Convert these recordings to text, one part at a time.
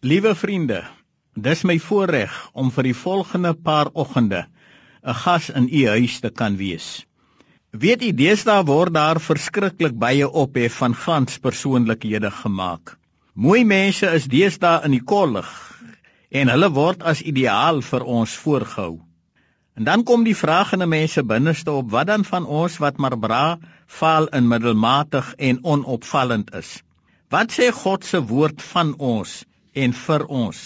Liewe vriende, dis my voorreg om vir die volgende paar oggende 'n gas in u huis te kan wees. Weet u, deesdae word daar verskriklik baie ophef van glans persoonlikhede gemaak. Mooi mense is deesdae in die kollig en hulle word as ideaal vir ons voorgehou. En dan kom die vraag in 'n mense binneste op: wat dan van ons wat maar bra, vaal en middelmatig en onopvallend is? Wat sê God se woord van ons? En vir ons.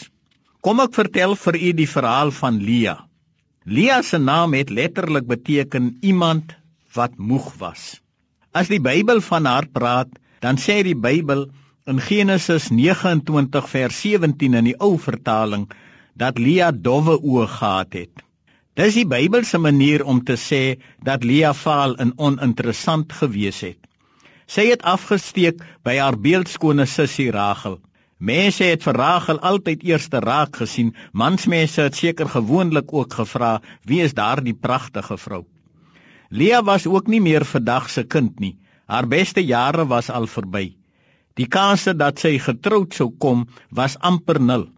Kom ek vertel vir u die verhaal van Lia. Lia se naam het letterlik beteken iemand wat moeg was. As die Bybel van haar praat, dan sê die Bybel in Genesis 29 vers 17 in die ou vertaling dat Lia dowwe oë gehad het. Dis die Bybelse manier om te sê dat Lia faal en oninteressant gewees het. Sy het afgesteek by haar beeldskone sussie Rachel. Mense het vir Rachel altyd eerste raak gesien. Mansmense het seker gewoonlik ook gevra, "Wie is daardie pragtige vrou?" Lea was ook nie meer vandag se kind nie. Haar beste jare was al verby. Die kanse dat sy getroud sou kom, was amper nul.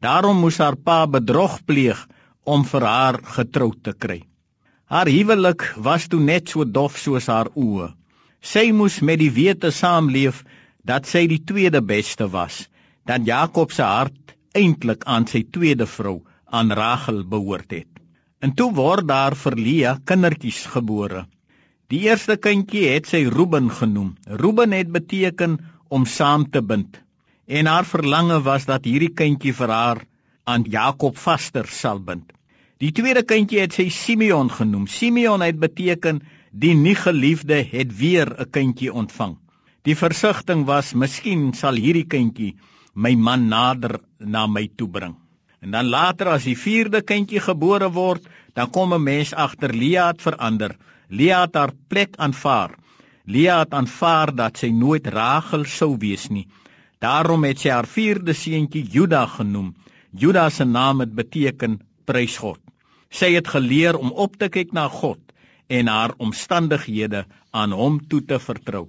Daarom moes haar pa bedrog pleeg om vir haar getroud te kry. Haar huwelik was toe net so dof soos haar oë. Sy moes met die wete saamleef dat sy die tweede beste was dat Jakob se hart eintlik aan sy tweede vrou, aan Rachel behoort het. En toe word daar vir Lea kindertjies gebore. Die eerste kindjie het sy Reuben genoem. Reuben het beteken om saam te bind. En haar verlange was dat hierdie kindjie vir haar aan Jakob vaster sal bind. Die tweede kindjie het sy Simeon genoem. Simeon het beteken die nie geliefde het weer 'n kindjie ontvang. Die versigtiging was miskien sal hierdie kindjie my man nader na my toe bring. En dan later as die vierde kindjie gebore word, dan kom 'n mens agter Lea het verander. Lea het haar plek aanvaar. Lea het aanvaar dat sy nooit Rachel sou wees nie. Daarom het sy haar vierde seentjie Juda genoem. Juda se naam het beteken prys God. Sy het geleer om op te kyk na God en haar omstandighede aan hom toe te vertrou.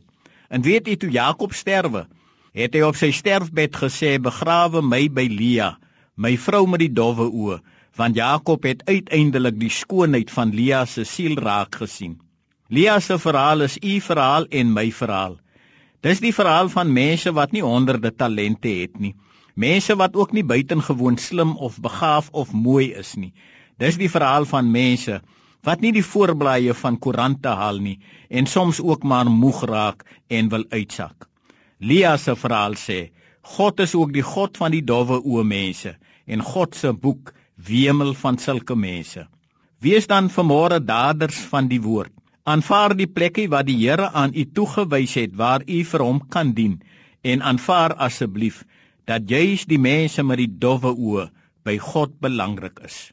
En weet jy toe Jakob sterwe, het hy op sy sterfbed gesê begrawe my by Lea my vrou met die dowwe oë want Jakob het uiteindelik die skoonheid van Lea se siel raak gesien. Lea se verhaal is u verhaal en my verhaal. Dis die verhaal van mense wat nie honderde talente het nie. Mense wat ook nie buitengewoon slim of begaaf of mooi is nie. Dis die verhaal van mense wat nie die voorblaaie van koerante haal nie en soms ook maar moeg raak en wil uitsak Lia se verhaal sê, God is ook die God van die dowwe oë mense en God se boek wemel van sulke mense. Wees dan vanmôre daders van die woord. Aanvaar die plekkie wat die Here aan u toegewys het waar u vir hom kan dien en aanvaar asseblief dat juis die mense met die dowwe oë by God belangrik is.